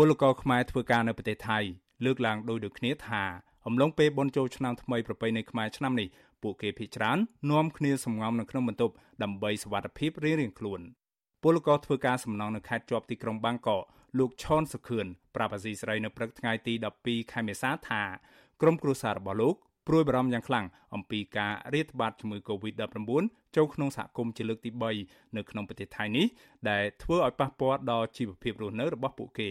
ពលករខ្មែរធ្វើការនៅប្រទេសថៃលើកឡើងដោយដូចគ្នាថាអំឡុងពេលបុណ្យចូលឆ្នាំថ្មីប្រពៃណីខ្មែរឆ្នាំនេះពួកគេភ័យច្រើននាំគ្នាសម្ងំនៅក្នុងបន្ទប់ដើម្បីសុវត្ថិភាពរៀងៗខ្លួនពលករធ្វើការសំណង់នៅខេត្តជាប់ទីក្រុងបាងកកលោកឆនសុខឿនប្រាប់អាស៊ីសេរីនៅព្រឹកថ្ងៃទី12ខែមេសាថាក្រុមគ្រួសាររបស់លោកព្រួយបារម្ភយ៉ាងខ្លាំងអំពីការរាតត្បាតជំងឺ Covid-19 ចូលក្នុងសហគមន៍ជាលើកទី3នៅក្នុងប្រទេសថៃនេះដែលធ្វើឲ្យប៉ះពាល់ដល់ជីវភាពរស់នៅរបស់ពួកគេ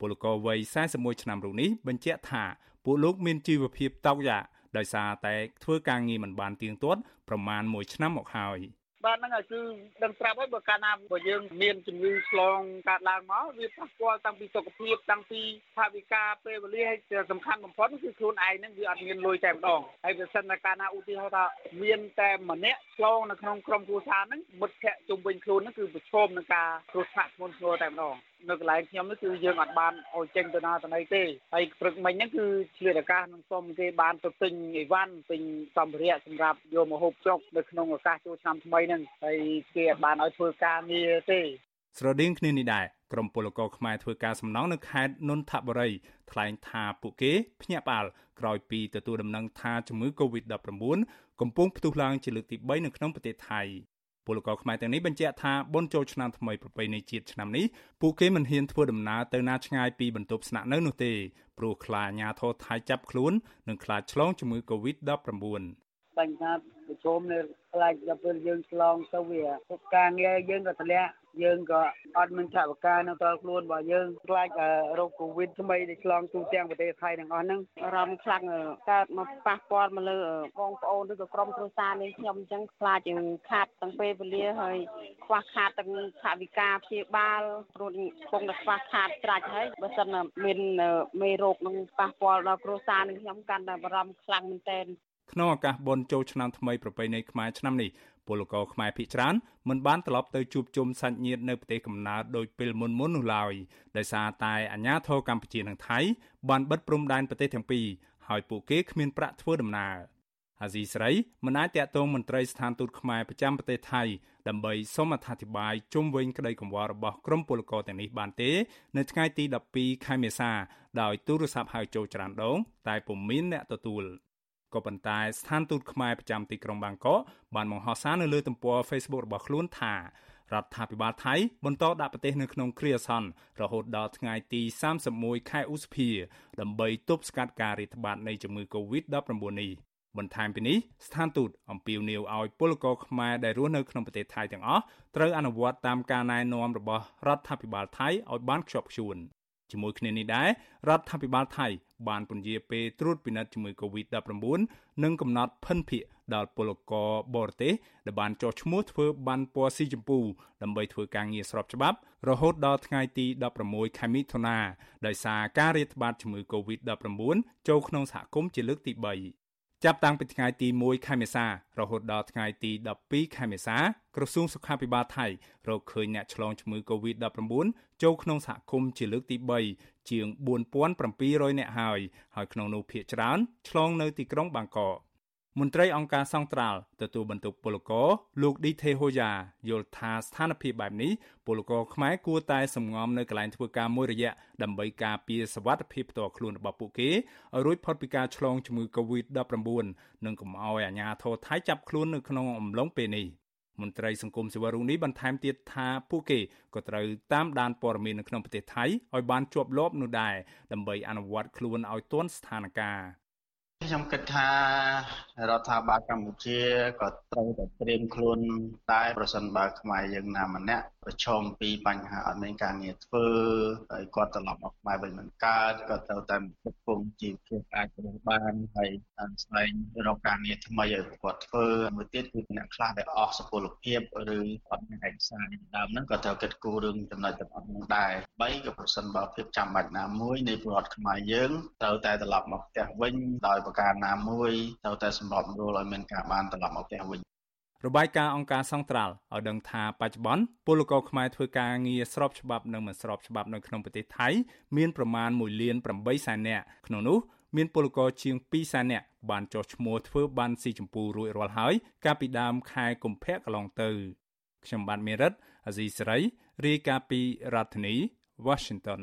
ពលករវ័យ41ឆ្នាំរូបនេះបញ្ជាក់ថាពួកលោកមានជីវភាពតោកយ៉ាកដោយសារតែធ្វើការងារមិនបានទៀងទាត់ប្រមាណ1ឆ្នាំមកហើយ។បាទហ្នឹងគឺដឹងប្រាប់ហើយបើកាលណាបើយើងមានជំងឺឆ្លងកើតឡើងមកវាប៉ះពាល់តាំងពីសុខភាពតាំងពីថវិកាពេលវេលាហើយសំខាន់បំផុតគឺខ្លួនឯងហ្នឹងវាអត់មានលុយតែម្ដងហើយបើសិនតែកាលណាឧទាហរណ៍ថាមានតែម្នាក់ឆ្លងនៅក្នុងក្រុមគ្រួសារហ្នឹងមិត្តភ័ក្តិជុំវិញខ្លួនហ្នឹងគឺប្រឈមនឹងការគ្រោះថ្នាក់ធ្ងន់ធ្ងរតែម្ដង នៅកន្លែងខ្ញុំនេះគឺយើងអត់បានឲ្យចេញទៅណាទៅណីទេហើយព្រឹកមិញហ្នឹងគឺឆ្លៀតឱកាសនឹងសុំគេបានទៅទិញអីវ៉ាន់ទិញសម្ភារៈសម្រាប់យកមកហូបចុកនៅក្នុងឱកាសចូលឆ្នាំថ្មីហ្នឹងហើយគេអត់បានឲ្យធ្វើការងារទេស្រដៀងគ្នានេះដែរក្រុមពលករខ្មែរធ្វើការសំណង់នៅខេត្តនន្ទបុរីថ្លែងថាពួកគេភ្ញាក់ផ្អើលក្រោយពីទទួលដំណឹងថាជំងឺ Covid-19 កំពុងផ្ទុះឡើងជាលើកទី3នៅក្នុងប្រទេសថៃ ពលករខ្មែរទាំងនេះបញ្ជាក់ថាបុណ្យចូលឆ្នាំថ្មីប្រពៃណីជាតិឆ្នាំនេះពួកគេមិនហ៊ានធ្វើដំណើរទៅណាឆ្ងាយពីបន្ទប់ស្នាក់នៅនោះទេព្រោះខ្លាចអាជ្ញាធរថៃចាប់ខ្លួននិងខ្លាចឆ្លងជំងឺ Covid-19 បញ្ហាប្រឈមនៅខ្លាចដល់ពេលយើងឆ្លងទៅវាពួកការងារយើងក៏ធ្លាក់ យើងក៏អត់មានឆាប់ការនៅដល់ខ្លួនរបស់យើងខ្លាចរោគកូវីដថ្មីដែលឆ្លងទូទាំងប្រទេសថៃទាំងអស់ហ្នឹងអារម្មណ៍ខ្លាំងកើតមកប៉ះពាល់មកលើបងប្អូនឬក៏ក្រុមគ្រួសារនាងខ្ញុំអញ្ចឹងខ្លាចយើងខាតទាំងពេលវេលាហើយខ្វះខាតទាំងថវិកាព្យាបាលព្រោះកំពុងតែខ្វះខាតត្រាច់ហើយបើសិនមានមេរោគនឹងប៉ះពាល់ដល់គ្រួសារនាងខ្ញុំកាន់តែបារម្ភខ្លាំងមែនទែនក្នុងឱកាសបុណ្យចូលឆ្នាំថ្មីប្រពៃណីខ្មែរឆ្នាំនេះ ពលករខ្មែរភៀសច្រើនមិនបានត្រឡប់ទៅជួបជុំសាច់ញាតិនៅប្រទេសកំណើតដោយពេលមុនមុននោះឡើយដោយសារតែអាញាធរកម្ពុជានិងថៃបានបិទព្រំដែនប្រទេសទាំងពីរហើយពួកគេគ្មានប្រាក់ធ្វើដំណើរអាស៊ីស្រីមិនអាចតាក់ទងមន្ត្រីស្ថានទូតខ្មែរប្រចាំប្រទេសថៃដើម្បីសូមអធិប្បាយជុំវិញក្តីកង្វល់របស់ក្រុមពលករទាំងនេះបានទេ នៅថ្ងៃទី12ខែមេសាដោយទូរស័ព្ទហៅចូលច្រើនដង តែពុំមានអ្នកទទួល។ ក៏ប៉ុន្តែស្ថានទូតខ្មែរប្រចាំទីក្រុងបាងកកបានបង្ហោះសារនៅលើទំព័រ Facebook របស់ខ្លួនថារដ្ឋាភិបាលថៃបន្តដាក់ប្រទេសនៅក្នុងគ្រាអាសន្នរហូតដល់ថ្ងៃទី31ខែឧសភាដើម្បីទប់ស្កាត់ការរាតត្បាតនៃជំងឺ Covid-19 នេះបន្ថែមពីនេះស្ថានទូតអំពាវនាវឲ្យពលករខ្មែរដែលរស់នៅក្នុងប្រទេសថៃទាំងអស់ត្រូវអនុវត្តតាមការណែនាំរបស់រដ្ឋាភិបាលថៃឲ្យបានខ្ជាប់ខ្ជួន ជាមួយគ្នានេះដែររដ្ឋាភិបាលថៃបានពន្យាពេលត្រួតពិនិត្យជំងឺ Covid-19 និងកំណត់ភិនភាគដល់ពលករបរទេសដែលបានចុះឈ្មោះធ្វើបានពណ៌ស៊ីជម្ពូដើម្បីធ្វើការងារស្របច្បាប់ រហូតដល់ថ្ងៃទី16ខែមិថុនាដោយសារការរាតត្បាតជំងឺ Covid-19 ចូលក្នុងសហគមន៍ជាលើកទី3 ចាប់តាំងពីថ្ងៃទី1ខែមេសារហូតដល់ថ្ងៃទី12ខែមេសា ក្រសួងសុខាភិបាលថៃរកឃើញអ្នកឆ្លងជំងឺ Covid-19 ចូលក្នុងសហគមន៍ជាលើកទី3ជាង4700នាក់ហើយហើយក្នុងនោះភាគច្រើនឆ្លងនៅទីក្រុងបាងកក មន្ត្រីអង្គការសង្ត្រាល់ទទួលបន្ទុកពលករលោកឌីថេហូយ៉ាយល់ថាស្ថានភាពបែបនេះពលករខ្មែរគួរតែសម្ងំនៅកន្លែងធ្វើការមួយរយៈដើម្បីការពារសុវត្ថិភាពផ្ទាល់ខ្លួនរបស់ពួកគេឲ្យរួចផុតពីការឆ្លងជំងឺ Covid-19 និងកុំឲ្យអាជ្ញាធរថៃចាប់ខ្លួននៅក្នុងអំឡុងពេលនេះមន្ត្រីសង្គមស៊ីវិលរូបនេះបន្ថែមទៀតថាពួកគេក៏ត្រូវតាមដានព័ត៌មាននៅក្នុងប្រទេសថៃឲ្យបានជាប់លាប់នោះដែរដើម្បីអនុវត្តខ្លួនឲ្យទាន់ស្ថានភាព ខ្ញុំគិតថារដ្ឋាភិបាលកម្ពុជាក៏ត្រូវតែត្រៀមខ្លួនដែរប្រសិនបើខ្មែរយើងណាម្នាក់ ប្រឈមពីបញ្ហាអត់មានការងារធ្វើហើយគាត់ត្រឡប់មកខ្មែរវិញមិនកើតក៏ត្រូវតែផ្គត់ផ្គង់ជីវភាពអាចរស់បានហើយស្វែងរកការងារថ្មីឲ្យគាត់ធ្វើមួយទៀតគឺអ្នកខ្លះដែលអស់សុពលភាពឬអត់មានឯកសារដើមហ្នឹងក៏ត្រូវគិតគូររឿងចំណុចទាំងអស់ហ្នឹងដែរបីក៏ប្រសិនបើភាពចាំបាច់ណាមួយនៃពលរដ្ឋខ្មែរយើងត្រូវតែត្រឡប់មកផ្ទះវិញដោយប្រការណាមួយត្រូវតែសម្របសម្រួលឲ្យមានការបានត្រឡប់មកផ្ទះវិញ របាយការណ៍អង្គការសង្ត្រាល់ឲ្យដឹងថាបច្ចុប្បន្នពលករខ្មែរធ្វើការងារស្របច្បាប់និងមិនស្របច្បាប់នៅក្នុងប្រទេសថៃមានប្រមាណ1លាន8សែននាក់ក្នុងនោះមានពលករជាង2សែននាក់បានចុះឈ្មោះធ្វើបានស៊ីចម្ពូរួចរាល់ហើយកាលពីដើមខែកុម្ភៈកន្លងទៅខ្ញុំបាទមេរិតអាស៊ីសេរីរាយការណ៍ពីរដ្ឋធានី Washington